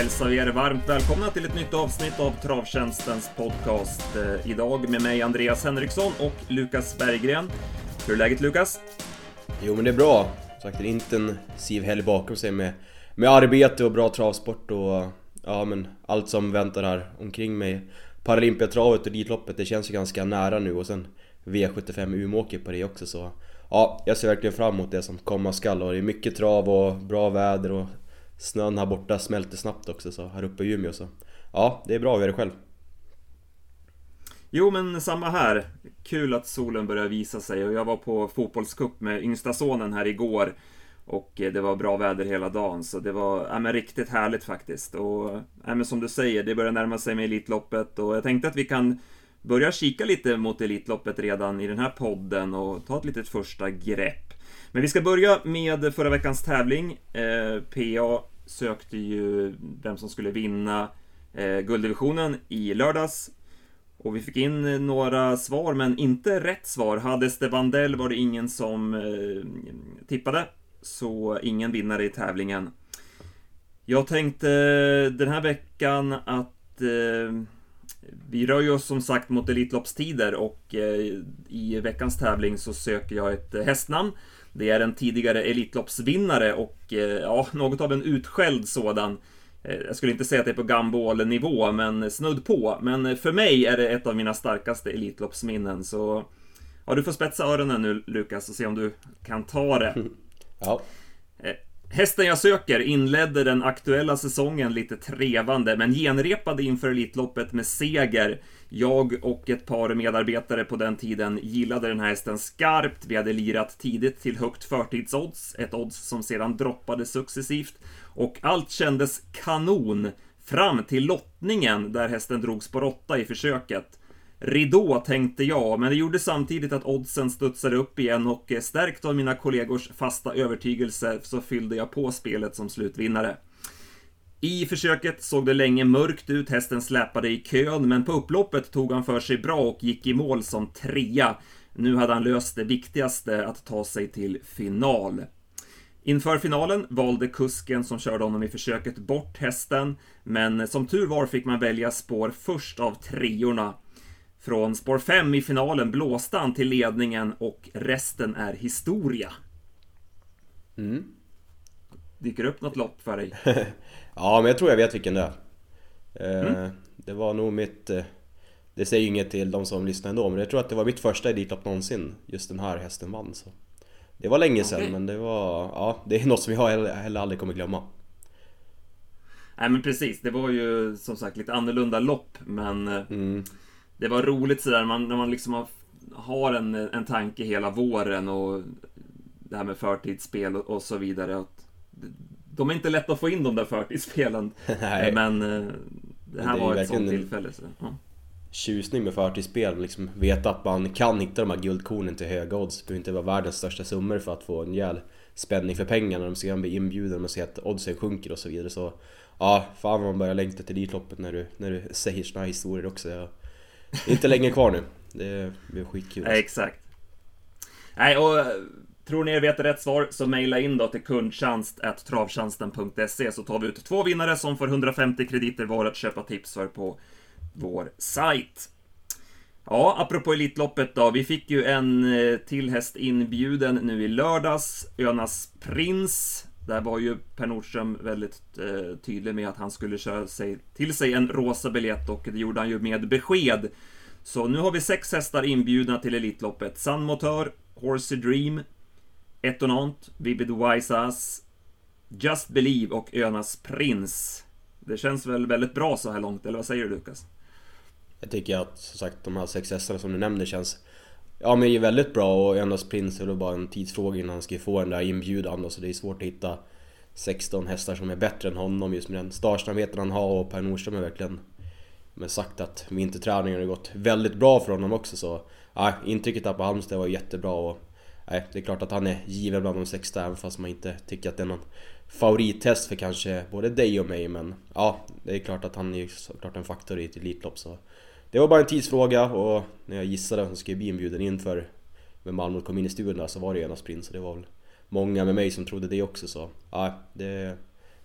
hälsar vi er varmt välkomna till ett nytt avsnitt av Travtjänstens podcast. Eh, idag med mig Andreas Henriksson och Lukas Berggren. Hur är läget Lukas? Jo men det är bra. Sagt en intensiv helg bakom sig med, med arbete och bra travsport och ja men allt som väntar här omkring mig. Paralympiatravet och Elitloppet, det känns ju ganska nära nu och sen V75 Umeåker på det också så Ja, jag ser verkligen fram emot det som komma skall och det är mycket trav och bra väder och snön här borta smälter snabbt också så här uppe i Umeå så Ja, det är bra, att göra det själv? Jo men samma här. Kul att solen börjar visa sig och jag var på fotbollscup med yngsta sonen här igår och eh, det var bra väder hela dagen så det var ja, men riktigt härligt faktiskt. Och ja, men som du säger, det börjar närma sig med Elitloppet och jag tänkte att vi kan börja kika lite mot Elitloppet redan i den här podden och ta ett litet första grepp. Men vi ska börja med förra veckans tävling. Eh, PA sökte ju vem som skulle vinna eh, gulddivisionen i lördags. Och vi fick in några svar, men inte rätt svar. Hade Stevandell var det ingen som eh, tippade, så ingen vinnare i tävlingen. Jag tänkte den här veckan att eh, vi rör ju oss som sagt mot Elitloppstider och eh, i veckans tävling så söker jag ett eh, hästnamn. Det är en tidigare Elitloppsvinnare och eh, ja, något av en utskälld sådan. Jag skulle inte säga att det är på Gumball-nivå, men snudd på. Men för mig är det ett av mina starkaste Elitloppsminnen, så... Ja, du får spetsa öronen nu, Lukas, och se om du kan ta det. Ja. Hästen jag söker inledde den aktuella säsongen lite trevande, men genrepade inför Elitloppet med seger. Jag och ett par medarbetare på den tiden gillade den här hästen skarpt. Vi hade lirat tidigt till högt förtidsodds, ett odds som sedan droppade successivt. Och allt kändes kanon fram till lottningen där hästen drogs på råtta i försöket. Ridå tänkte jag, men det gjorde samtidigt att oddsen studsade upp igen och eh, stärkt av mina kollegors fasta övertygelse så fyllde jag på spelet som slutvinnare. I försöket såg det länge mörkt ut, hästen släpade i kön, men på upploppet tog han för sig bra och gick i mål som trea. Nu hade han löst det viktigaste, att ta sig till final. Inför finalen valde kusken som körde honom i försöket bort hästen, men som tur var fick man välja spår först av treorna. Från spår 5 i finalen blåste han till ledningen och resten är historia. Mm. Dyker upp något lopp för dig? ja, men jag tror jag vet vilken det är. Eh, mm. Det var nog mitt... Eh, det säger inget till de som lyssnar ändå, men jag tror att det var mitt första Elitlopp någonsin. Just den här hästen vann. Så. Det var länge sedan, okay. men det var... Ja, det är något som jag heller aldrig kommer glömma. Nej men precis, det var ju som sagt lite annorlunda lopp, men... Eh, mm det var roligt sådär man, när man liksom har, har en, en tanke hela våren och det här med förtidsspel och, och så vidare. Att, de är inte lätta att få in de där förtidsspelen. Nej. Men eh, det här det var ett sånt tillfälle. Så, ja. Tjusning med förtidsspel, liksom veta att man kan hitta de här guldkornen till höga odds. Det behöver inte vara världens största summor för att få en rejäl spänning för pengarna. De ska bli inbjudna och se att oddsen sjunker och så vidare. Så ja, fan vad man börjar längta till Elitloppet när du, när du säger såna här historier också. Jag inte länge kvar nu. Det blir skitkul. Nej, exakt. Nej, och eh, tror ni er vet rätt svar så mejla in då till kundtjänst.travtjänsten.se så tar vi ut två vinnare som får 150 krediter var att köpa tips för på vår sajt. Ja, apropå Elitloppet då. Vi fick ju en eh, till häst inbjuden nu i lördags. Önas Prins. Där var ju Per Nordström väldigt eh, tydlig med att han skulle köra sig till sig en rosa biljett och det gjorde han ju med besked. Så nu har vi sex hästar inbjudna till Elitloppet. Sun Motör, Horsey Dream, Etonant, Vivid Wise Ass, Just Believe och Önas Prins. Det känns väl väldigt bra så här långt, eller vad säger du Lukas? Jag tycker att som sagt de här sex hästarna som du nämner känns Ja men är väldigt bra och endast Prins är då bara en tidsfråga innan han ska få den där inbjudan då, så det är svårt att hitta 16 hästar som är bättre än honom just med den startsnabbheten han har och Per Nordström är verkligen men sagt att vinterträningen har gått väldigt bra för honom också så ja, intrycket där på Halmstad var jättebra och nej, det är klart att han är given bland de 16 även fast man inte tycker att det är någon favorithäst för kanske både dig och mig men ja, det är klart att han är såklart en faktor i ett Elitlopp så det var bara en tidsfråga och när jag gissade vem som skulle bli inbjuden inför när Malmö kom in i studion där så var det ju en sprint så det var väl många med mig som trodde det också så ja, det,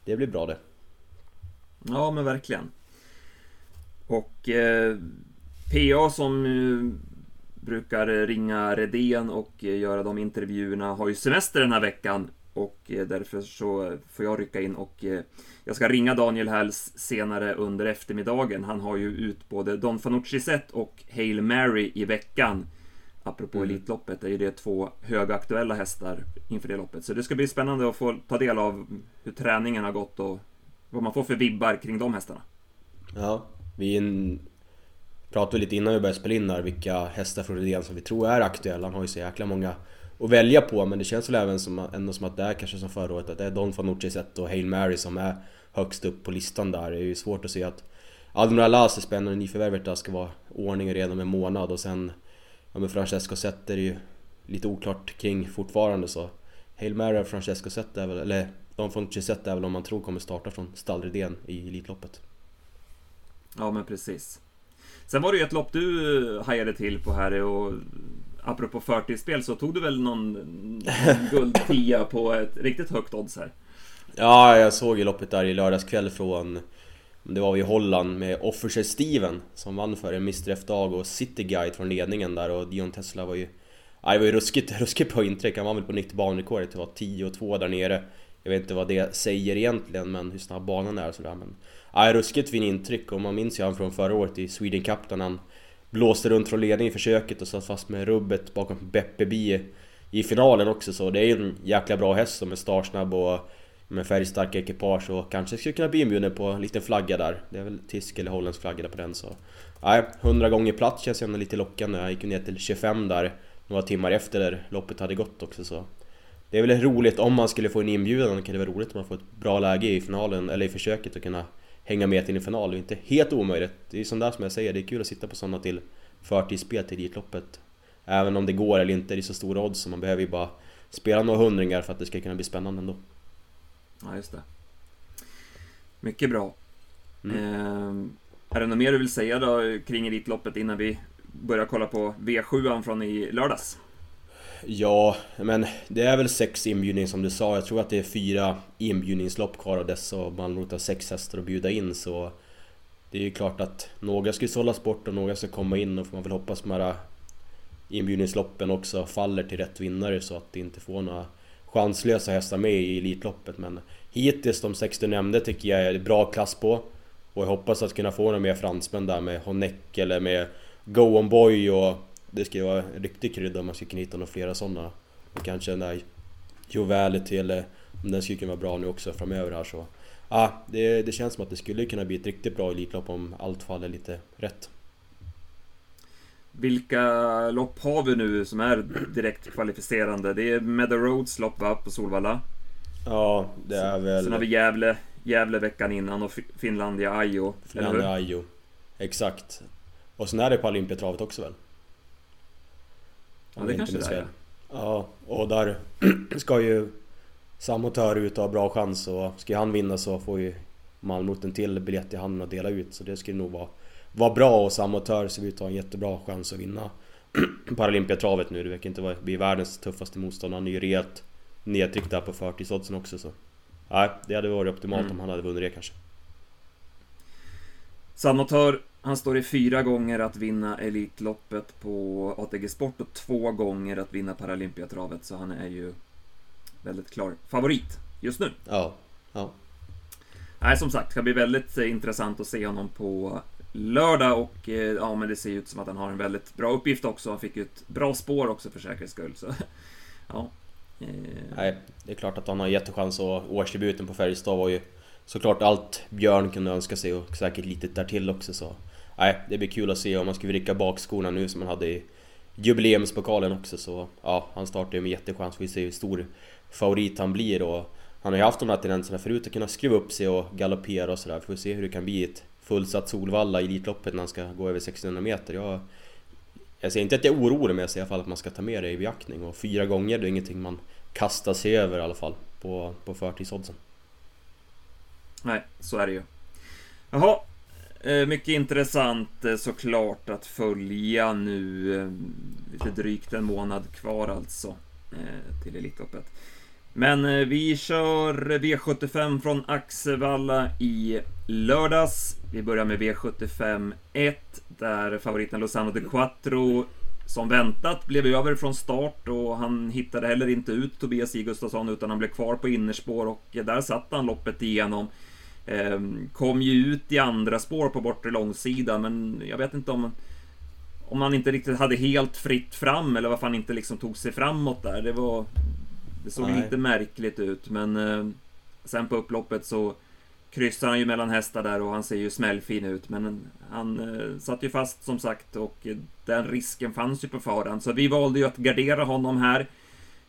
det blir bra det. Ja, men verkligen. Och eh, PA som eh, brukar ringa Redén och eh, göra de intervjuerna har ju semester den här veckan och eh, därför så får jag rycka in och eh, jag ska ringa Daniel Halls senare under eftermiddagen. Han har ju ut både Don Fanucci set och Hail Mary i veckan. Apropå mm. Elitloppet är ju det två högaktuella hästar inför det loppet. Så det ska bli spännande att få ta del av hur träningen har gått och vad man får för vibbar kring de hästarna. Ja, vi pratade lite innan vi började spela in här vilka hästar från Redén som vi tror är aktuella. Han har ju så jäkla många att välja på men det känns väl även som, ändå som att det är kanske som förra året att det är Don Fanucci set och Hail Mary som är högst upp på listan där. Det är ju svårt att se att Admiral Las är spännande, nyförvärvet där ska vara ordning redan om en månad och sen Ja men Francesco Zet är det ju lite oklart kring fortfarande så Hail Mary och Francesco Zet är väl, eller Don Fanucci Zet är väl om man tror kommer starta från stallridén i Elitloppet. Ja men precis. Sen var det ju ett lopp du hajade till på här och apropå förtidsspel så tog du väl någon guldtia på ett riktigt högt odds här? Ja, jag såg ju loppet där i lördagskväll från det var vi i Holland med Officer Steven som vann för en Mr F-dag och City Guide från ledningen där och Dion Tesla var ju... Ja, det var ju ruskigt, ruskigt bra intryck. Han vann väl på nytt banrekord, det var 10 och 2 där nere. Jag vet inte vad det säger egentligen, men hur snabb banan är och sådär. Men ja, ruskigt fin intryck och man minns ju han från förra året i Sweden Cup där han blåste runt från ledningen i försöket och satt fast med rubbet bakom Beppe Bie i finalen också så det är ju en jäkla bra häst som är startsnabb och med färgstarka ekipage och kanske skulle kunna bli inbjuden på en liten flagga där. Det är väl tysk eller holländsk flagga där på den så... Nej, 100 gånger plats känns ändå lite lockande. Jag gick ner till 25 där några timmar efter där loppet hade gått också så... Det är väl roligt om man skulle få en inbjudan, kan det vara roligt om man får ett bra läge i finalen, eller i försöket och kunna hänga med till en final. Det är inte helt omöjligt. Det är sånt där som jag säger, det är kul att sitta på sådana till förtidsspel till Elitloppet. Även om det går eller inte, det är så stora odds så man behöver ju bara spela några hundringar för att det ska kunna bli spännande ändå. Ja, just det. Mycket bra. Mm. Eh, är det något mer du vill säga då kring Elitloppet innan vi börjar kolla på V7 från i lördags? Ja, men det är väl sex inbjudningar som du sa. Jag tror att det är fyra inbjudningslopp kvar av dessa och man har sex hästar att bjuda in så det är ju klart att några ska sållas bort och några ska komma in och får man väl hoppas att de här inbjudningsloppen också faller till rätt vinnare så att det inte får några chanslösa hästar med i Elitloppet men hittills de sex du nämnde tycker jag är bra klass på och jag hoppas att kunna få några mer fransmän där med Honeck eller med Go On Boy och det ska ju vara en riktig krydda om man ska kunna hitta några flera sådana och kanske den där Jovality eller om den skulle kunna vara bra nu också framöver här så Ja, det, det känns som att det skulle kunna bli ett riktigt bra Elitlopp om allt faller lite rätt. Vilka lopp har vi nu som är direkt kvalificerande? Det är Meadow Roads lopp va, på Solvalla? Ja, det är väl... Sen har vi Gävle, Gävle veckan innan och Finlandia Ajo. Finlandia Ajo. Exakt. Och sen är det på Olympiatravet också väl? Ja, det kanske det är. Ja, och där ska ju Samotör ut och ha bra chans och ska han vinna så får ju Malmö en till biljett i handen att dela ut så det skulle nog vara var bra och Samotör ser ut att ha en jättebra chans att vinna Paralympiatravet nu. Det verkar inte vara, bli världens tuffaste motståndare. Han är ju rejält nedtryckt där på förtidsoddsen också så... Nej, det hade varit optimalt mm. om han hade vunnit det kanske. Samotör, han står i fyra gånger att vinna Elitloppet på ATG Sport och två gånger att vinna Paralympiatravet så han är ju väldigt klar favorit just nu. Ja, ja. Nej, som sagt, det ska bli väldigt eh, intressant att se honom på lördag och eh, ja, men det ser ut som att han har en väldigt bra uppgift också. Han fick ju ett bra spår också för säkerhets skull. Så, ja. Eh. Nej, det är klart att han har jättechans och årsdebuten på Färjestad var ju såklart allt Björn kunde önska sig och säkert lite därtill också så. Nej, det blir kul att se om man ska vricka bakskorna nu som han hade i jubileumspokalen också så ja, han startar ju med jättechans. Vi ser hur stor favorit han blir och han har ju haft de här tendenserna förut att kunna skruva upp sig och galoppera och sådär. Får se hur det kan bli ett fullsatt Solvalla i Elitloppet när han ska gå över 1600 meter. Jag, jag säger inte att jag är orolig men jag säger i alla fall att man ska ta med det i beaktning och fyra gånger det är ingenting man kastar sig över i alla fall på, på förtidsoddsen. Nej, så är det ju. Jaha, Eh, mycket intressant eh, såklart att följa nu. Eh, lite drygt en månad kvar alltså till Elitloppet. Men vi kör V75 från Axevalla i lördags. Vi börjar med V75 1 där favoriten Lozano de Quattro som väntat blev över från start och han hittade heller inte ut Tobias I Gustafsson utan han blev kvar på innerspår och där satt han loppet igenom. Ehm, kom ju ut i andra spår på bortre långsida men jag vet inte om om han inte riktigt hade helt fritt fram eller varför han inte liksom tog sig framåt där. Det var Det såg Nej. lite märkligt ut men eh, Sen på upploppet så kryssar han ju mellan hästar där och han ser ju smällfin ut men han eh, satt ju fast som sagt och den risken fanns ju på förhand så vi valde ju att gardera honom här.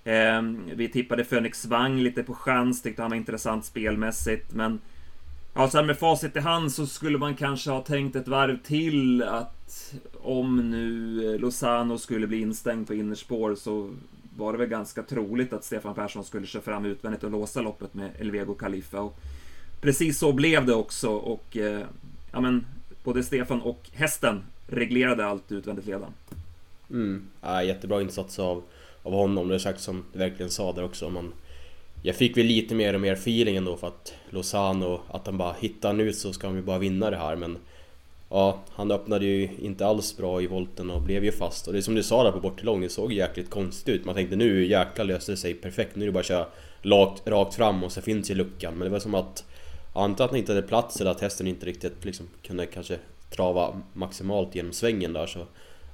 Eh, vi tippade Phoenix Wang lite på chans, tyckte han var intressant spelmässigt men Ja, så här med facit i hand så skulle man kanske ha tänkt ett varv till att om nu eh, Lozano skulle bli instängd på innerspår så var det väl ganska troligt att Stefan Persson skulle köra fram utvändigt och låsa loppet med Elvego Khalifa. Och precis så blev det också och eh, ja, men både Stefan och hästen reglerade allt utvändigt ledan. Mm. Ja, jättebra insats av, av honom, det är sagt som du verkligen sa där också. Man, jag fick väl lite mer och mer feeling ändå för att Lozano, att han bara hittar nu så ska han ju bara vinna det här men Ja, han öppnade ju inte alls bra i volten och blev ju fast. Och det är som du sa där på bortelång, det såg jäkligt konstigt ut. Man tänkte nu jäklar löste det sig perfekt, nu är det bara att köra rakt, rakt fram och så finns ju luckan. Men det var som att, antingen att han inte hade plats eller att hästen inte riktigt liksom kunde kanske trava maximalt genom svängen där så...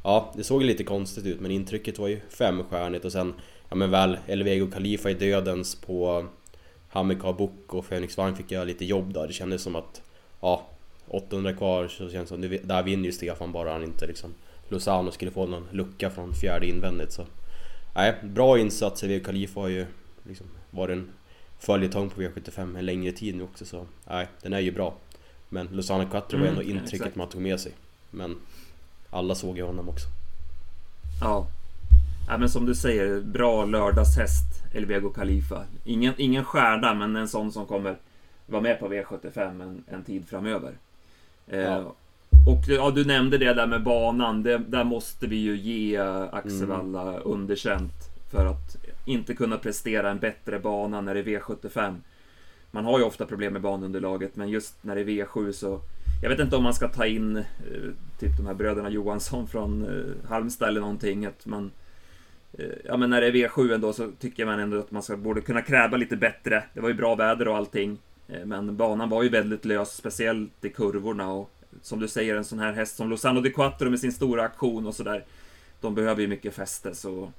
Ja, det såg lite konstigt ut men intrycket var ju femstjärnigt och sen ja men väl Elvego Khalifa i dödens på Hamikar Book och Phoenix Vagn fick göra lite jobb där. Det kändes som att ja, 800 kvar så känns det som där vinner ju Stefan bara han inte liksom Lozano skulle få någon lucka från fjärde invändigt så Nej, bra insats. Elvego Khalifa har ju liksom varit en följetong på V75 en längre tid nu också så nej, den är ju bra. Men Lozano Quattro var mm, ändå intrycket ja, man tog med sig. Men alla såg ju honom också. Ja, Ja, men som du säger, bra lördagshäst, Elvego Khalifa. Ingen, ingen stjärna, men en sån som kommer vara med på V75 en, en tid framöver. Eh, ja. Eh, och ja, du nämnde det där med banan. Det, där måste vi ju ge Axevalla mm. underkänt. För att inte kunna prestera en bättre bana när det är V75. Man har ju ofta problem med banunderlaget, men just när det är V7 så... Jag vet inte om man ska ta in eh, typ de här bröderna Johansson från eh, Halmstad eller någonting. Att man Eh, Eh, ja men när det är V7 ändå så tycker man ändå att man ska, borde kunna kräva lite bättre. Det var ju bra väder och allting. Eh, men banan var ju väldigt lös, speciellt i kurvorna och som du säger en sån här häst som Lozano di Quattro med sin stora aktion och sådär. De behöver ju mycket fäste så...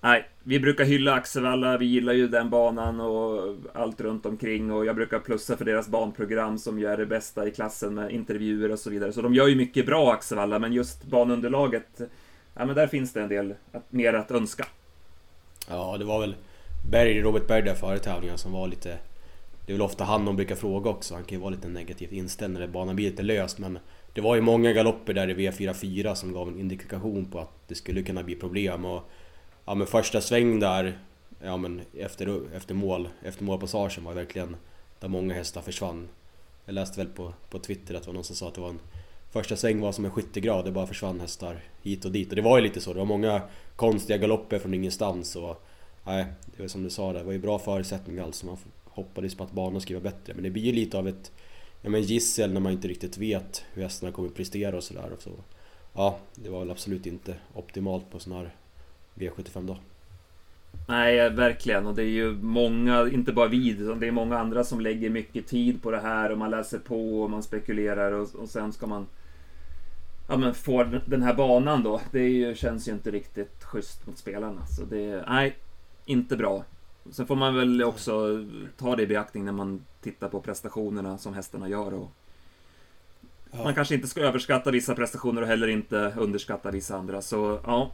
Nej, vi brukar hylla Axevalla, vi gillar ju den banan och allt runt omkring och jag brukar plussa för deras banprogram som ju är det bästa i klassen med intervjuer och så vidare. Så de gör ju mycket bra Axevalla, men just banunderlaget ja, men där finns det en del att, mer att önska. Ja, det var väl Berg, Robert Berg där före tävlingen som var lite... Det är väl ofta han de brukar fråga också, han kan ju vara lite negativt inställd när banan blir lite lös men det var ju många galopper där i V44 som gav en indikation på att det skulle kunna bli problem och ja men första sväng där ja men efter, efter mål, efter målpassagen var verkligen där många hästar försvann. Jag läste väl på, på Twitter att det var någon som sa att det var en Första sväng var som en skyttegrad, det bara försvann hästar hit och dit. Och det var ju lite så, det var många konstiga galopper från ingenstans och... Nej, det var som du sa, det var ju bra förutsättningar alltså. Man hoppades på att banan skulle vara bättre. Men det blir ju lite av ett ja, men gissel när man inte riktigt vet hur hästarna kommer att prestera och sådär. Så, ja, det var väl absolut inte optimalt på sån här V75 då. Nej, verkligen. Och det är ju många, inte bara vi, utan det är många andra som lägger mycket tid på det här och man läser på och man spekulerar och, och sen ska man ja, men få den här banan då. Det ju, känns ju inte riktigt schysst mot spelarna. Så det, nej, inte bra. Sen får man väl också ta det i beaktning när man tittar på prestationerna som hästarna gör. Och ja. Man kanske inte ska överskatta vissa prestationer och heller inte underskatta vissa andra. Så ja,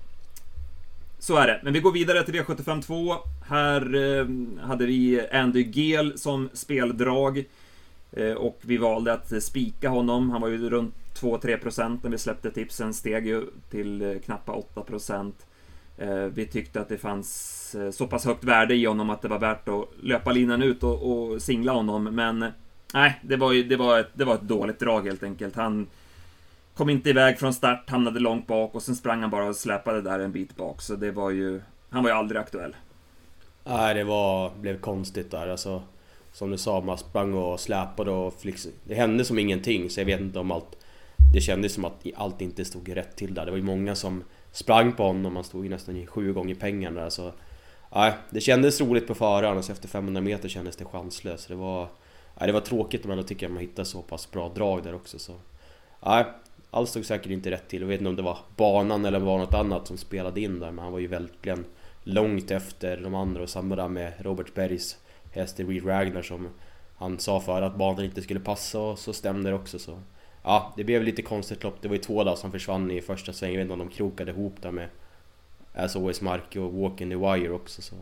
så är det. Men vi går vidare till V75 2. Här eh, hade vi Andy Gel som speldrag. Eh, och vi valde att eh, spika honom. Han var ju runt 2-3% när vi släppte tipsen. Steg ju till eh, knappa 8%. Vi tyckte att det fanns så pass högt värde i honom att det var värt att löpa linan ut och, och singla honom. Men nej, det var ju det var ett, det var ett dåligt drag helt enkelt. Han Kom inte iväg från start, hamnade långt bak och sen sprang han bara och släpade där en bit bak. Så det var ju... Han var ju aldrig aktuell. Nej, det var, blev konstigt där alltså. Som du sa, man sprang och släpade och flix, Det hände som ingenting, så jag vet inte om allt... Det kändes som att allt inte stod rätt till där. Det var ju många som sprang på honom, man stod ju nästan i sju gånger pengarna där så... Nej, det kändes roligt på förhand och så efter 500 meter kändes det chanslöst. Det var... Nej, det var tråkigt men jag tycker att man hittade så pass bra drag där också så... Nej, allt stod säkert inte rätt till. Jag vet inte om det var banan eller var något annat som spelade in där men han var ju verkligen långt efter de andra och samma där med Robert Bergs häst i Reed Ragnar som han sa för att banan inte skulle passa och så stämde det också så Ja, det blev lite konstigt lopp. Det var ju två där som försvann i första svängen. Jag vet inte om de krokade ihop där med As Always Mark och Walk in the Wire också så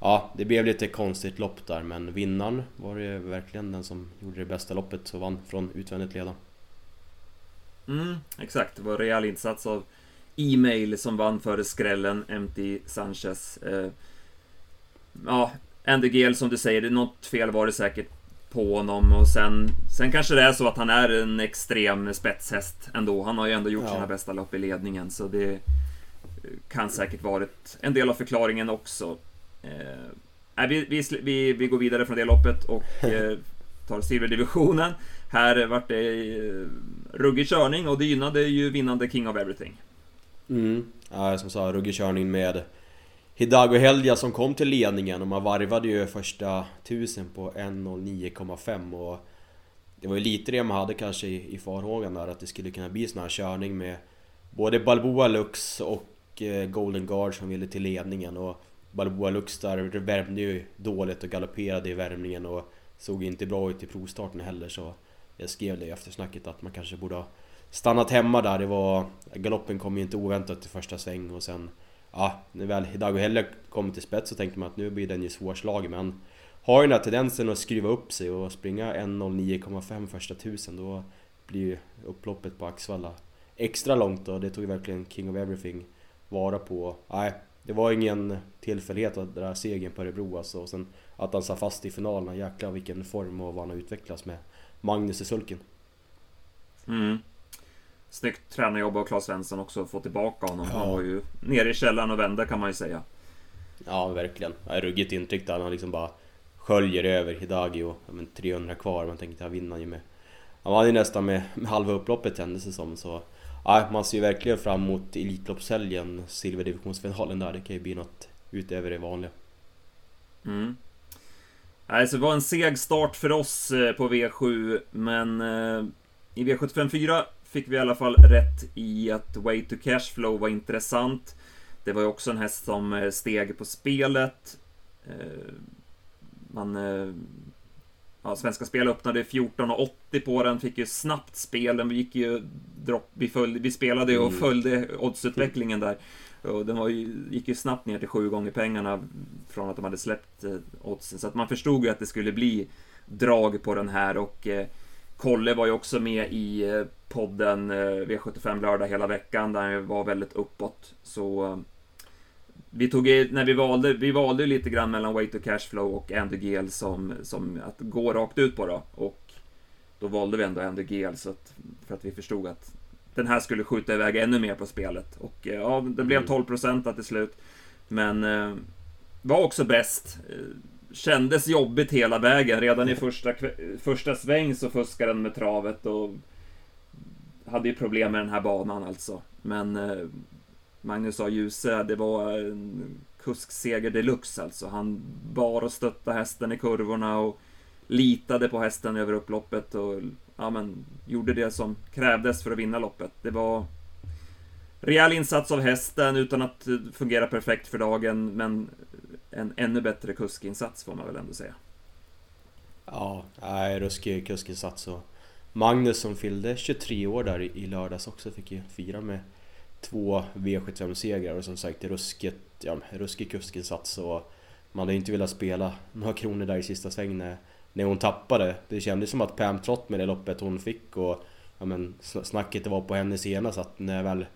Ja, det blev lite konstigt lopp där men vinnaren var det verkligen den som gjorde det bästa loppet och vann från utvändigt ledande. Mm, exakt, det var en rejäl insats av E-mail som vann före skrällen, MT Sanchez. Eh, ja, Andy Gel som du säger, det något fel var det säkert på honom och sen, sen kanske det är så att han är en extrem spetshäst ändå. Han har ju ändå gjort ja. sina bästa lopp i ledningen så det kan säkert varit en del av förklaringen också. Eh, vi, vi, vi, vi går vidare från det loppet och eh, tar silverdivisionen. Här vart det eh, ruggig körning och det gynnade ju vinnande King of Everything. Mm, ja, som sa, ruggig körning med Hidago Heldia som kom till ledningen och man varvade ju första tusen på 1.09,5 och Det var ju lite det man hade kanske i, i farhågan där att det skulle kunna bli sån här körning med Både Balboa Lux och eh, Golden Guard som ville till ledningen och Balboa Lux där värmde ju dåligt och galopperade i värmningen och Såg inte bra ut i provstarten heller så Jag skrev det i eftersnacket att man kanske borde ha Stannat hemma där, det var Galoppen kom ju inte oväntat i första sväng och sen ja, när väl Hidago Helle kommer till spets så tänkte man att nu blir den ju svårslagen men han har ju den här tendensen att skruva upp sig och springa 1.09,5 första tusen då blir ju upploppet på Axvalla extra långt och det tog ju verkligen King of Everything vara på. Nej, det var ingen tillfällighet att den där segern på Örebro alltså och sen att han satt fast i finalen. Jäklar vilken form och vad han har utvecklats med Magnus i sulken. Mm. Snyggt tränarjobb av Claes Svensson också, få tillbaka honom. Ja. Han var ju nere i källaren och vände kan man ju säga. Ja, verkligen. Ruggigt intryck där. Han liksom bara sköljer över Hidagi och men 300 kvar. Man tänkte, han vinner ju med... Han vann ju nästan med, med halva upploppet kändes det som. Så ja, man ser ju verkligen fram emot Elitloppshelgen, silverdivisionsfinalen där. Det kan ju bli något utöver det vanliga. Mm. Alltså, det var en seg start för oss eh, på V7, men eh, i V75 4 fick vi i alla fall rätt i att Way to Cashflow var intressant. Det var ju också en häst som eh, steg på spelet. Eh, man... Eh, ja, Svenska Spel öppnade 14,80 på den, fick ju snabbt spel. Den gick ju dropp, vi, följde, vi spelade och mm. följde oddsutvecklingen där. Och den var ju, gick ju snabbt ner till sju gånger pengarna från att de hade släppt oddsen. Så att man förstod ju att det skulle bli drag på den här och Kolle var ju också med i eh, podden eh, V75 lördag hela veckan där han var väldigt uppåt. Så eh, vi tog, när vi valde, vi valde lite grann mellan Way to Cashflow och Andy Gel som, som att gå rakt ut på då. Och då valde vi ändå Andy Gel så att, för att vi förstod att den här skulle skjuta iväg ännu mer på spelet. Och ja, det blev 12% mm. till slut. Men var också bäst kändes jobbigt hela vägen. Redan i första, första sväng så fuskade den med travet och hade ju problem med den här banan alltså. Men eh, Magnus A. Djuse, det var en kuskseger deluxe alltså. Han bar och stöttade hästen i kurvorna och litade på hästen över upploppet och ja, men, gjorde det som krävdes för att vinna loppet. Det var rejäl insats av hästen utan att fungera perfekt för dagen, men en ännu bättre kuskinsats får man väl ändå säga. Ja, nej, ruskig kuskinsats och Magnus som fyllde 23 år där i lördags också fick ju fira med två V75-segrar och som sagt ruskigt, ja, ruskig kuskinsats och man hade inte velat spela några kronor där i sista sväng när, när hon tappade. Det kändes som att Pam Trott med det loppet hon fick och ja, men snacket det var på henne senast att när väl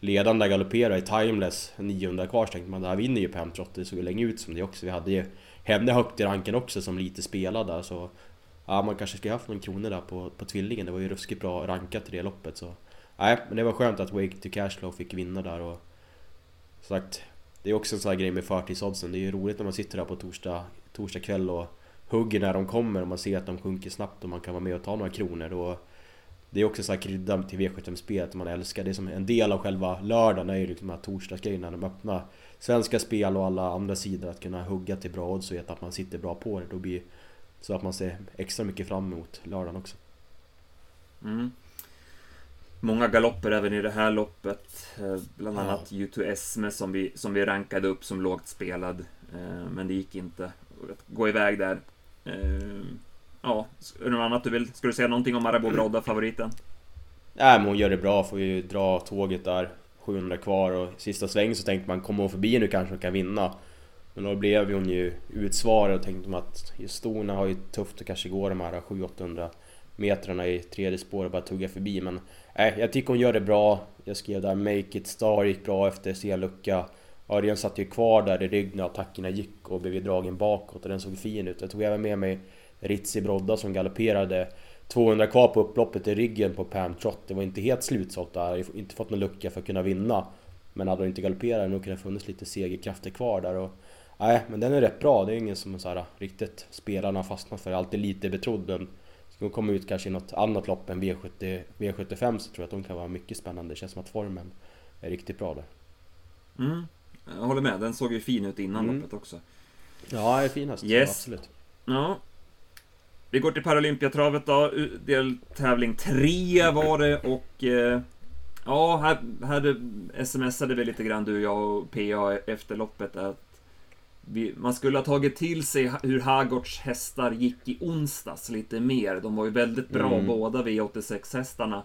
ledande galopperade i Timeless 900 kvar så tänkte man det här vinner ju Pemtrot, Det såg ju länge ut som det också. Vi hade ju henne högt i ranken också som lite spelade där så Ja man kanske skulle haft någon krona där på, på tvillingen. Det var ju ruskigt bra rankat i det loppet så Nej men det var skönt att Wake to Cashflow fick vinna där och Sagt det är också en sån här grej med förtidsoddsen. Det är ju roligt när man sitter där på torsdag, torsdag kväll och hugger när de kommer och man ser att de sjunker snabbt och man kan vara med och ta några kronor. Och det är också så här krydda till V75-spelet man älskar. Det är som en del av själva lördagen är ju liksom de här torsdagsgrejerna. De öppnar svenska spel och alla andra sidor att kunna hugga till bra odds och veta att man sitter bra på det. Då blir så att man ser extra mycket fram emot lördagen också. Mm. Många galopper även i det här loppet. Eh, bland annat ja. U2 Esme som vi, som vi rankade upp som lågt spelad. Eh, men det gick inte att gå iväg där. Ja, är det något annat du vill? Ska du säga någonting om Marabou Brodda, favoriten? Nej men hon gör det bra, får ju dra tåget där 700 kvar och sista sväng så tänkte man kommer hon förbi nu kanske hon kan vinna. Men då blev hon ju utsvarad och tänkte man att just Stona har ju tufft att kanske gå de här 700-800 metrarna i tredje spår och bara tugga förbi men nej, jag tycker hon gör det bra. Jag skrev där Make It Star gick bra efter C-lucka. Örjan satt ju kvar där i rygg när attackerna gick och blev dragen bakåt och den såg fin ut. Jag tog även med mig Ritzi Brodda som galopperade 200 kvar på upploppet i ryggen på Pam Trott. Det var inte helt slutsålt där, inte fått någon lucka för att kunna vinna. Men hade hon inte galopperat hade det nog kunnat funnits lite segerkrafter kvar där. Och, nej, men den är rätt bra. Det är ingen som så här, riktigt spelarna fastnat för. Alltid lite betrodd. Den ska komma ut kanske i något annat lopp än V70, V75 så tror jag att hon kan vara mycket spännande. Det känns som att formen är riktigt bra där. Mm. Jag håller med, den såg ju fin ut innan mm. loppet också. Ja, är finast. Yes. absolut. Ja, vi går till Paralympiatravet då. Deltävling 3 var det och eh, ja, här, här smsade vi lite grann du, jag och PA efter loppet att vi, man skulle ha tagit till sig hur Hagårds hästar gick i onsdags lite mer. De var ju väldigt bra mm. båda V86 hästarna.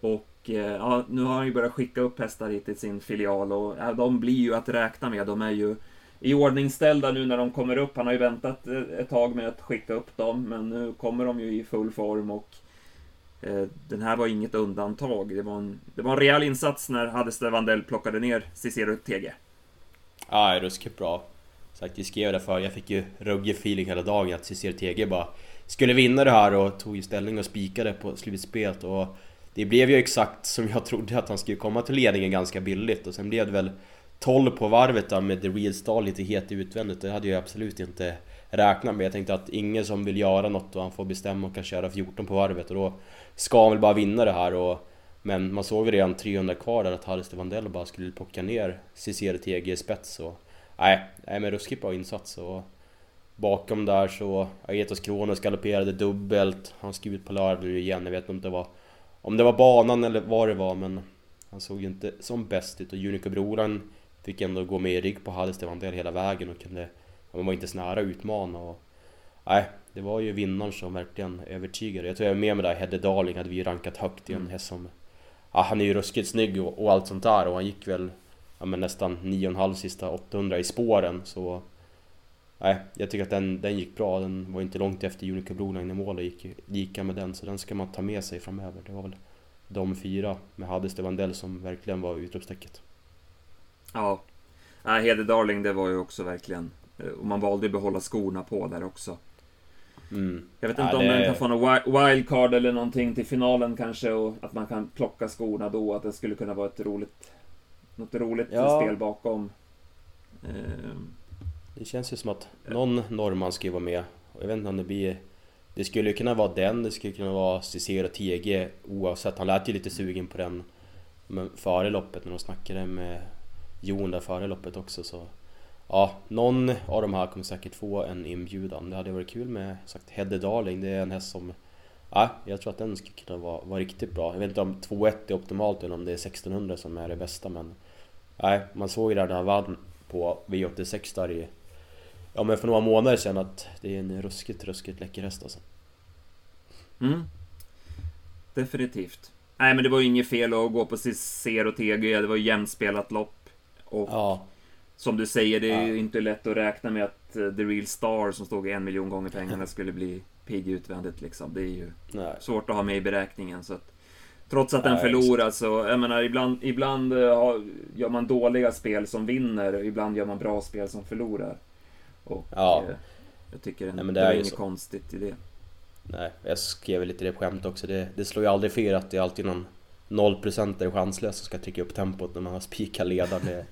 Och eh, ja, nu har han ju börjat skicka upp hästar hit till sin filial och ja, de blir ju att räkna med. De är ju i ordningställda nu när de kommer upp. Han har ju väntat eh, ett tag med att skicka upp dem, men nu kommer de ju i full form och eh, den här var inget undantag. Det var en, det var en rejäl insats när Hadester Vandell plockade ner Cicero TG. Ja, ruskigt bra. Sagt, jag skrev det för jag fick ju ruggig feeling hela dagen att Cicero TG bara skulle vinna det här och tog ju ställning och spikade på slutspelet och det blev ju exakt som jag trodde att han skulle komma till ledningen ganska billigt och sen blev det väl 12 på varvet där med The Real Star lite het utvändigt. Det hade jag absolut inte räknat med. Jag tänkte att ingen som vill göra något och han får bestämma och kan köra 14 på varvet och då ska han väl bara vinna det här. Och, men man såg ju redan 300 kvar där att Harris Vandell bara skulle plocka ner Cicero TG i spets. Och, nej, nej men ruskigt bra insats. Och, bakom där så Aetos Kronos galopperade dubbelt. Han skrev ut på lördag nu igen. Jag vet inte om det var, om det var banan eller vad det var men han såg ju inte som bäst ut och Unico Broran Fick ändå gå med i rygg på Hallestevan hela vägen och kunde... Man var inte så nära att utmana och... Nej, det var ju vinnaren som verkligen övertygade. Jag tror jag är med mig där, Hedde Darling hade vi rankat högt i en mm. häst som... Ja, han är ju ruskigt snygg och, och, allt sånt där och han gick väl ja, men nästan 9,5 sista 800 i spåren så... Nej, jag tycker att den, den gick bra. Den var inte långt efter Unico Broline i mål och gick lika med den så den ska man ta med sig framöver. Det var väl de fyra med Hades Vandell som verkligen var utropstecket. Ja. Nej, Hede Darling, det var ju också verkligen... Eh, och man valde att behålla skorna på där också. Mm. Jag vet inte ja, om det... den kan få någon wildcard eller någonting till finalen kanske och att man kan plocka skorna då, att det skulle kunna vara ett roligt... Något roligt ja. spel bakom. Ehm. Det känns ju som att någon norrman ska vara med. Jag vet inte om det blir... Det skulle kunna vara den, det skulle kunna vara Cicero TG oavsett. Han lät ju lite sugen på den före loppet när de snackade med Jon där före loppet också så Ja, någon av de här kommer säkert få en inbjudan. Det hade varit kul med sagt Hedde Darling, det är en häst som Ja, jag tror att den skulle kunna vara, vara riktigt bra. Jag vet inte om 2-1 är optimalt eller om det är 1600 som är det bästa men Nej, man såg ju där när han vann på V86 där i Ja men för några månader sedan att det är en ruskigt, ruskigt läcker häst alltså. Mm. Definitivt. Nej men det var ju inget fel att gå på Cicero TG, det var ju jämnspelat lopp. Och ja. som du säger, det är ju inte lätt att räkna med att uh, The Real Star som stod en miljon gånger pengarna skulle bli pigg utvändigt liksom. Det är ju Nej. svårt att ha med i beräkningen. Så att, trots att den förlorar så, jag menar ibland, ibland uh, gör man dåliga spel som vinner och ibland gör man bra spel som förlorar. Och ja. uh, jag tycker Nej, men det, är, inget så. konstigt i det. Nej, jag skrev lite det på skämt också. Det, det slår ju aldrig fel att det är alltid någon 0% är chanslös som ska trycka upp tempot när man har spikat ledaren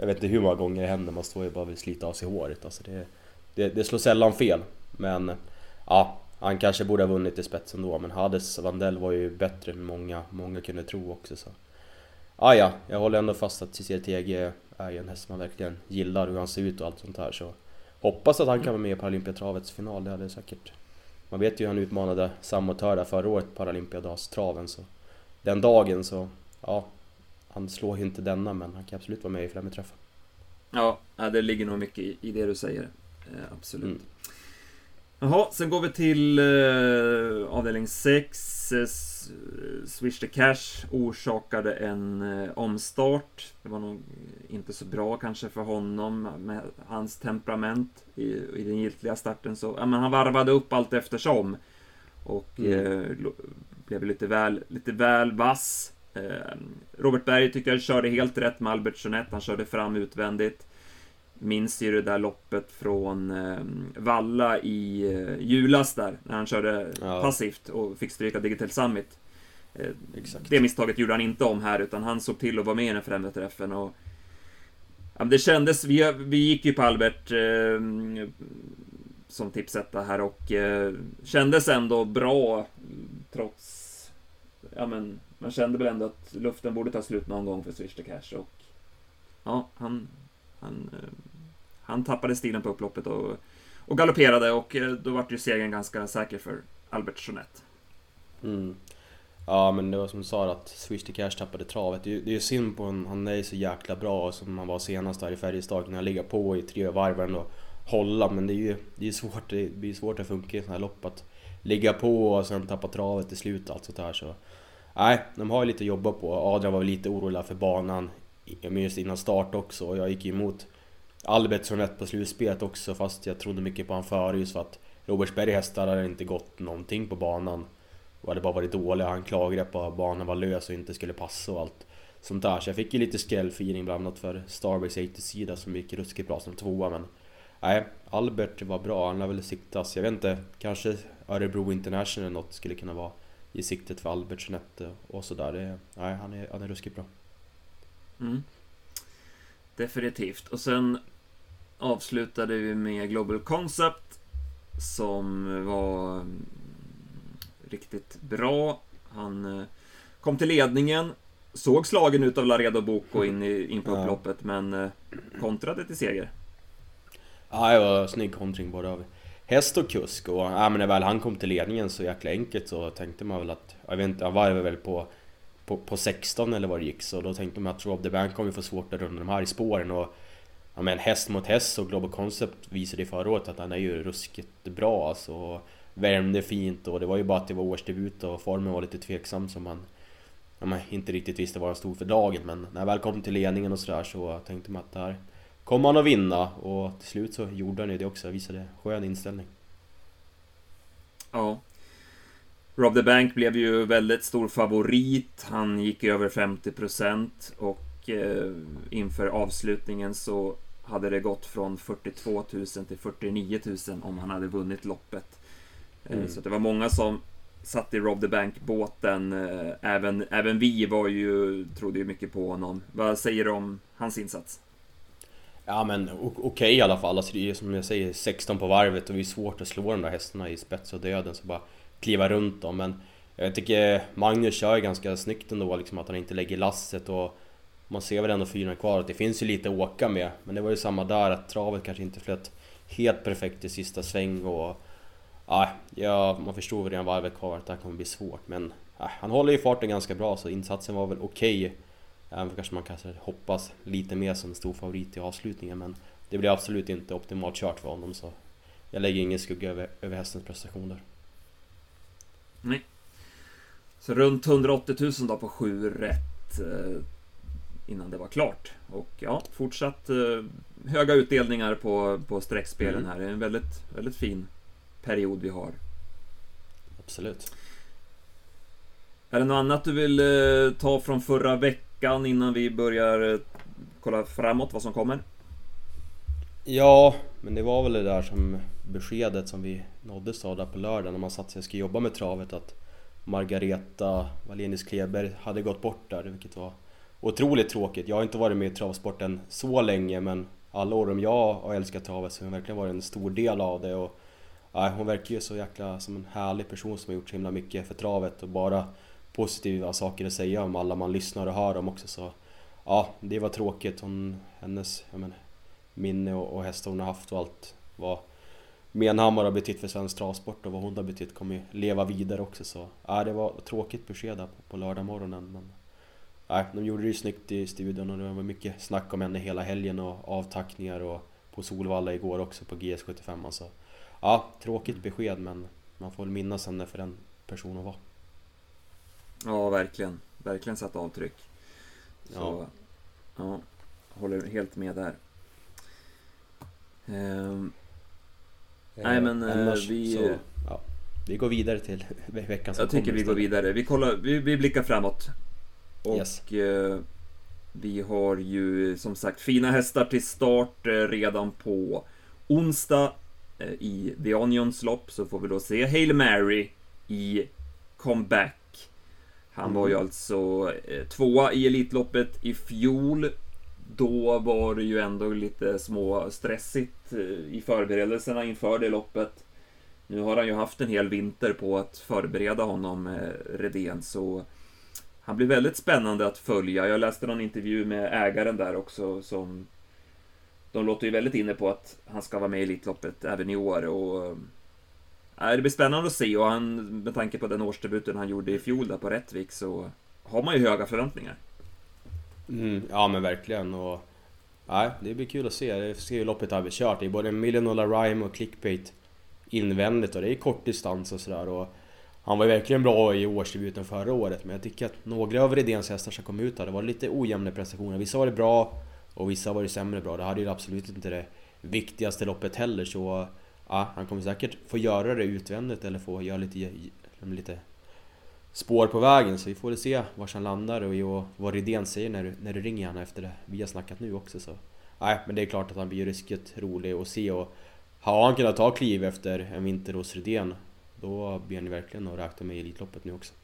jag vet inte hur många gånger det händer, man står ju bara och vill slita av sig håret. Alltså det, det, det slår sällan fel. Men ja, han kanske borde ha vunnit i spetsen då. Men Hades Vandell var ju bättre än många, många kunde tro också. Så. Ah, ja, jag håller ändå fast att CCTG är en häst man verkligen gillar, hur han ser ut och allt sånt här. Så hoppas att han kan vara med i Paralympiatravets final, det hade säkert... Man vet ju hur han utmanade Samotör förra året, Paralympiadagstraven. Så den dagen så, ja, han slår ju inte denna men han kan absolut vara med i främmeträffen. Ja, det ligger nog mycket i det du säger. Eh, absolut. Mm. Jaha, sen går vi till eh, avdelning 6. Eh, Swish the Cash orsakade en eh, omstart. Det var nog inte så bra kanske för honom med hans temperament i, i den giltiga starten. Så, ja, men han varvade upp allt eftersom. Och mm. eh, blev lite väl, lite väl vass. Eh, Robert Berg tyckte jag körde helt rätt med Albert Jeanette. Han körde fram utvändigt. Minns ju det där loppet från eh, Valla i eh, julas där, när han körde ja. passivt och fick stryka Digital Summit. Eh, det misstaget gjorde han inte om här, utan han såg till att vara med i den främre träffen och ja, det kändes, vi, vi gick ju på Albert eh, som tipsetta här och eh, kändes ändå bra trots ja men man kände väl ändå att luften borde ta slut någon gång för Swish the Cash och ja, han, han, eh, han tappade stilen på upploppet och, och galopperade och eh, då var ju segern ganska säker för Albert Jeanette. Mm. Ja men det var som du sa att Swish the Cash tappade travet. Det är ju synd på honom, han är ju så jäkla bra som han var senast där i Färjestad. När han ligga på i tre varven och hålla men det är ju det är svårt, det blir svårt att funka i sådana här lopp att ligga på och sen tappa travet till slut och allt sånt här så Nej, de har ju lite att jobba på. Adrian var lite orolig för banan just innan start också och jag gick emot Albertsson rätt på slutspelet också fast jag trodde mycket på han före just för att Robertsberg hästar hade inte gått någonting på banan och hade bara varit dåliga. Han klagade på att banan var lös och inte skulle passa och allt sånt där. Så jag fick ju lite skrällfeeling bland annat för Starbase 80-sida som gick ruskigt bra som tvåa men Nej, Albert var bra. Han lär väl siktas, jag vet inte, kanske Örebro International eller något skulle kunna vara i siktet för Albert Jeanette och sådär. Nej, han är, han är ruskigt bra. Mm. Definitivt. Och sen avslutade vi med Global Concept som var mm, riktigt bra. Han eh, kom till ledningen, såg slagen ut av Laredo Boko in, i, in på upploppet, ja. men eh, kontrade till seger. Ja, det var snygg kontring både av häst och kusk och ja, men när väl han kom till ledningen så jäkla enkelt så tänkte man väl att, jag vet inte, han varvade väl på, på, på 16 eller vad det gick så då tänkte man att Rob the Bank kommer få svårt att runda de här i spåren och ja men häst mot häst och Global Concept visade i förra året att han är ju ruskigt bra alltså värmde fint och det var ju bara att det var årsdebut och formen var lite tveksam som man ja, man inte riktigt visste vad han stod för dagen men när jag väl kom till ledningen och sådär så tänkte man att det här kommer han att vinna och till slut så gjorde han ju det också, visade skön inställning. Ja. Rob the Bank blev ju väldigt stor favorit. Han gick över 50% och eh, inför avslutningen så hade det gått från 42 000 till 49 000 om han hade vunnit loppet. Eh, mm. Så det var många som satt i Rob the Bank-båten. Eh, även, även vi var ju, trodde ju mycket på honom. Vad säger du om hans insats? Ja men okej okay, i alla fall, alltså det är som jag säger 16 på varvet och det är svårt att slå de där hästarna i spets och döden så bara kliva runt dem. Men jag tycker Magnus kör ganska snyggt ändå liksom att han inte lägger lasset och man ser väl ändå fyra kvar. Att det finns ju lite att åka med men det var ju samma där att travet kanske inte flöt helt perfekt i sista sväng och ja, man förstod redan varvet kvar att det här kommer bli svårt men Äh, han håller ju farten ganska bra så insatsen var väl okej. okay. Även kanske man kanske hoppas lite mer som stor favorit i avslutningen men det blir absolut inte optimalt kört för honom så jag lägger ingen skugga över, över hästens prestationer. Nej. Så runt 180 000 då på 7 rätt eh, innan det var klart. Och ja, fortsatt eh, höga utdelningar på, på streckspelen mm. här. Det är en väldigt, väldigt fin period vi har. Absolut. Är det något annat du vill eh, ta från förra veckan? Veckan innan vi börjar eh, kolla framåt vad som kommer? Ja, men det var väl det där som beskedet som vi nåddes av där på lördagen när man satt sig och skulle jobba med travet att Margareta Wallenius Kleber hade gått bort där vilket var otroligt tråkigt. Jag har inte varit med i travsporten så länge men alla år jag har älskat travet så har hon verkligen varit en stor del av det. Och, nej, hon verkar ju så jäkla som en härlig person som har gjort så himla mycket för travet och bara positiva saker att säga om alla man lyssnar och hör om också. Så ja, det var tråkigt. Hon, hennes men, minne och, och hästar hon har haft och allt vad Menhammar har betytt för svensk travsport och vad hon har betytt kommer ju leva vidare också så ja, det var tråkigt besked på, på lördag morgonen men Nej, de gjorde det ju snyggt i studion och det var mycket snack om henne hela helgen och avtackningar och på Solvalla igår också på GS75 alltså. Ja, tråkigt besked men man får väl minnas henne för den person hon var. Ja, verkligen. Verkligen satt avtryck. Så, ja. ja. Håller helt med där. Ehm. Eh, nej men eh, vi... Så, ja, vi går vidare till veckan som Jag tycker vi går vidare. Vi, kollar, vi, vi blickar framåt. Och yes. eh, vi har ju som sagt fina hästar till start eh, redan på onsdag eh, i The Onions lopp så får vi då se Hail Mary i comeback. Han var ju alltså eh, tvåa i Elitloppet i fjol. Då var det ju ändå lite små stressigt eh, i förberedelserna inför det loppet. Nu har han ju haft en hel vinter på att förbereda honom, eh, Redén, så han blir väldigt spännande att följa. Jag läste någon intervju med ägaren där också som de låter ju väldigt inne på att han ska vara med i Elitloppet även i år och det blir spännande att se och han, med tanke på den årsdebuten han gjorde i fjol där på Rättvik så har man ju höga förväntningar. Mm, ja men verkligen och nej, det blir kul att se. Det ser ju loppet har vi kört. Det är både Million Rhyme och Clickbait invändigt och det är kort distans och sådär. Han var ju verkligen bra i årsdebuten förra året men jag tycker att några av Redéns hästar som kom ut här, det var lite ojämna prestationer. Vissa var det bra och vissa var det sämre bra. Det hade ju absolut inte det viktigaste loppet heller så... Ja, han kommer säkert få göra det utvändigt eller få göra lite, lite spår på vägen så vi får väl se var han landar och vad Rydén säger när du, när du ringer honom efter det vi har snackat nu också så... Nej, men det är klart att han blir ruskigt rolig att se och har han kunnat ta kliv efter en vinter hos Rydén då blir ni verkligen att räkna med i Elitloppet nu också.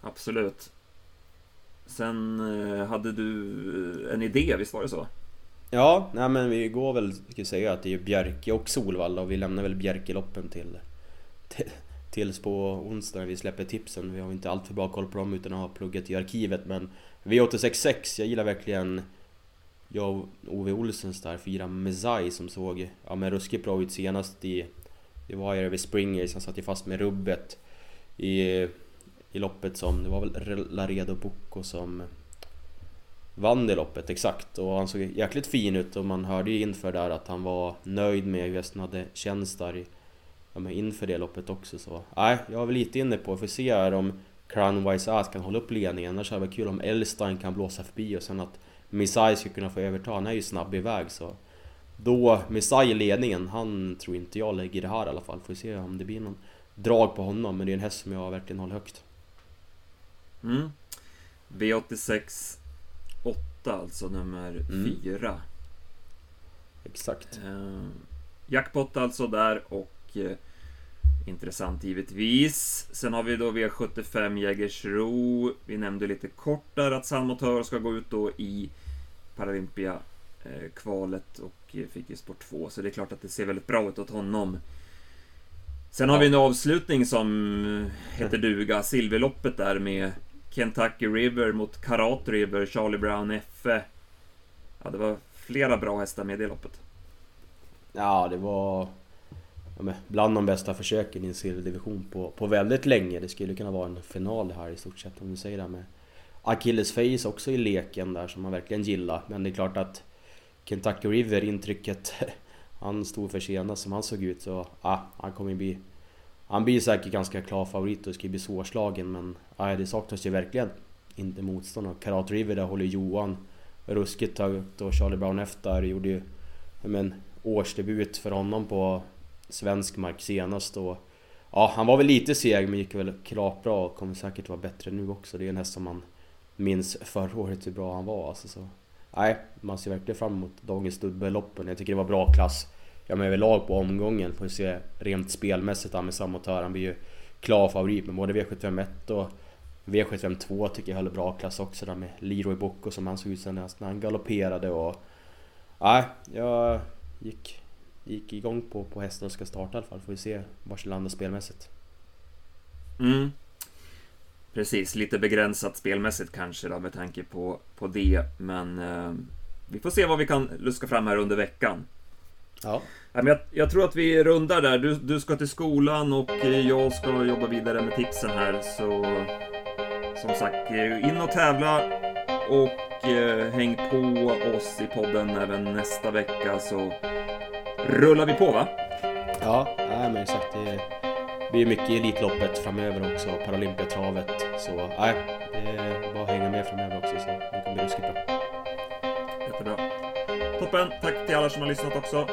Absolut. Sen eh, hade du eh, en idé, visst var det så? Ja, nej men vi går väl, ska säga att det är Bjerke och Solvalla och vi lämnar väl Bjerkeloppen till, till tills på onsdag när vi släpper tipsen. Vi har inte allt för bra koll på dem utan att ha pluggat i arkivet men V866, jag gillar verkligen jag och Ove Olsens där fyra Mezai som såg ja, men ruskigt bra ut senast i det var ju över Springers, han satt ju fast med rubbet i, i loppet som, det var väl Laredo Bocco som vann det loppet, exakt. Och han såg jäkligt fin ut och man hörde ju inför där att han var nöjd med hur hästen hade känts där i, ja, inför det loppet också så. Nej, jag var väl lite inne på, får se här om Crownwise Ass kan hålla upp ledningen. Annars hade det varit kul om Elstein kan blåsa förbi och sen att Missai skulle kunna få överta. Han är ju snabb iväg så då, Missai i ledningen, han tror inte jag lägger det här i alla fall. Får se om det blir någon drag på honom. Men det är en häst som jag verkligen håller högt. Mm. V86 8 alltså, nummer 4. Mm. Exakt. Eh, jackpot alltså där och eh, intressant givetvis. Sen har vi då V75 Jägersro. Vi nämnde lite kort där att Salmotör ska gå ut då i Paralympia eh, kvalet och fick ju sport 2, så det är klart att det ser väldigt bra ut åt honom. Sen har ja. vi en avslutning som heter duga, Silverloppet där med Kentucky River mot Karat River, Charlie Brown F.E. Ja, det var flera bra hästar med i det loppet. Ja, det var bland de bästa försöken i en silverdivision på, på väldigt länge. Det skulle kunna vara en final här i stort sett om du säger det här med Achilles Face också i leken där som man verkligen gillar. Men det är klart att Kentucky River intrycket han stod för senast som han såg ut så ah, han kommer bli han blir säkert ganska klar favorit och ska bli svårslagen men Aj, det saknas ju verkligen inte motstånd. Och Karat River där håller Johan ruskigt högt och Charlie Brown efter gjorde ju men, årsdebut för honom på svensk mark senast och Ja, han var väl lite seg men gick väl klart bra och kommer säkert vara bättre nu också. Det är en häst som man minns förra året hur bra han var alltså, så nej, man ser verkligen fram emot dagens dubbelloppen. Jag tycker det var bra klass. Ja men överlag på omgången får vi se rent spelmässigt med Samotör. Han blir ju klar favorit med både V751 och V752 tycker jag höll bra klass också där med Leroy Bocco som han såg ut som när han galopperade och... Nej, jag gick, gick igång på, på hästen och ska starta i alla fall. Får vi se var det landar spelmässigt. Mm. Precis, lite begränsat spelmässigt kanske då med tanke på, på det. Men eh, vi får se vad vi kan luska fram här under veckan. Ja. Jag, jag tror att vi rundar där. Du, du ska till skolan och jag ska jobba vidare med tipsen här. Så som sagt, in och tävla och eh, häng på oss i podden även nästa vecka så rullar vi på va? Ja, nej, men exakt. Det blir mycket i Elitloppet framöver också, Paralympiatravet. Så nej, det är bara att hänga med framöver också så det kommer bli ruskigt bra. Jättebra. Toppen, tack till alla som har lyssnat också.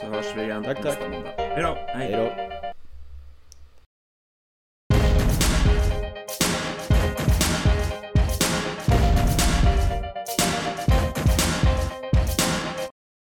Så hörs vi igen tack, nästa tack. måndag. Hej då! Hej då!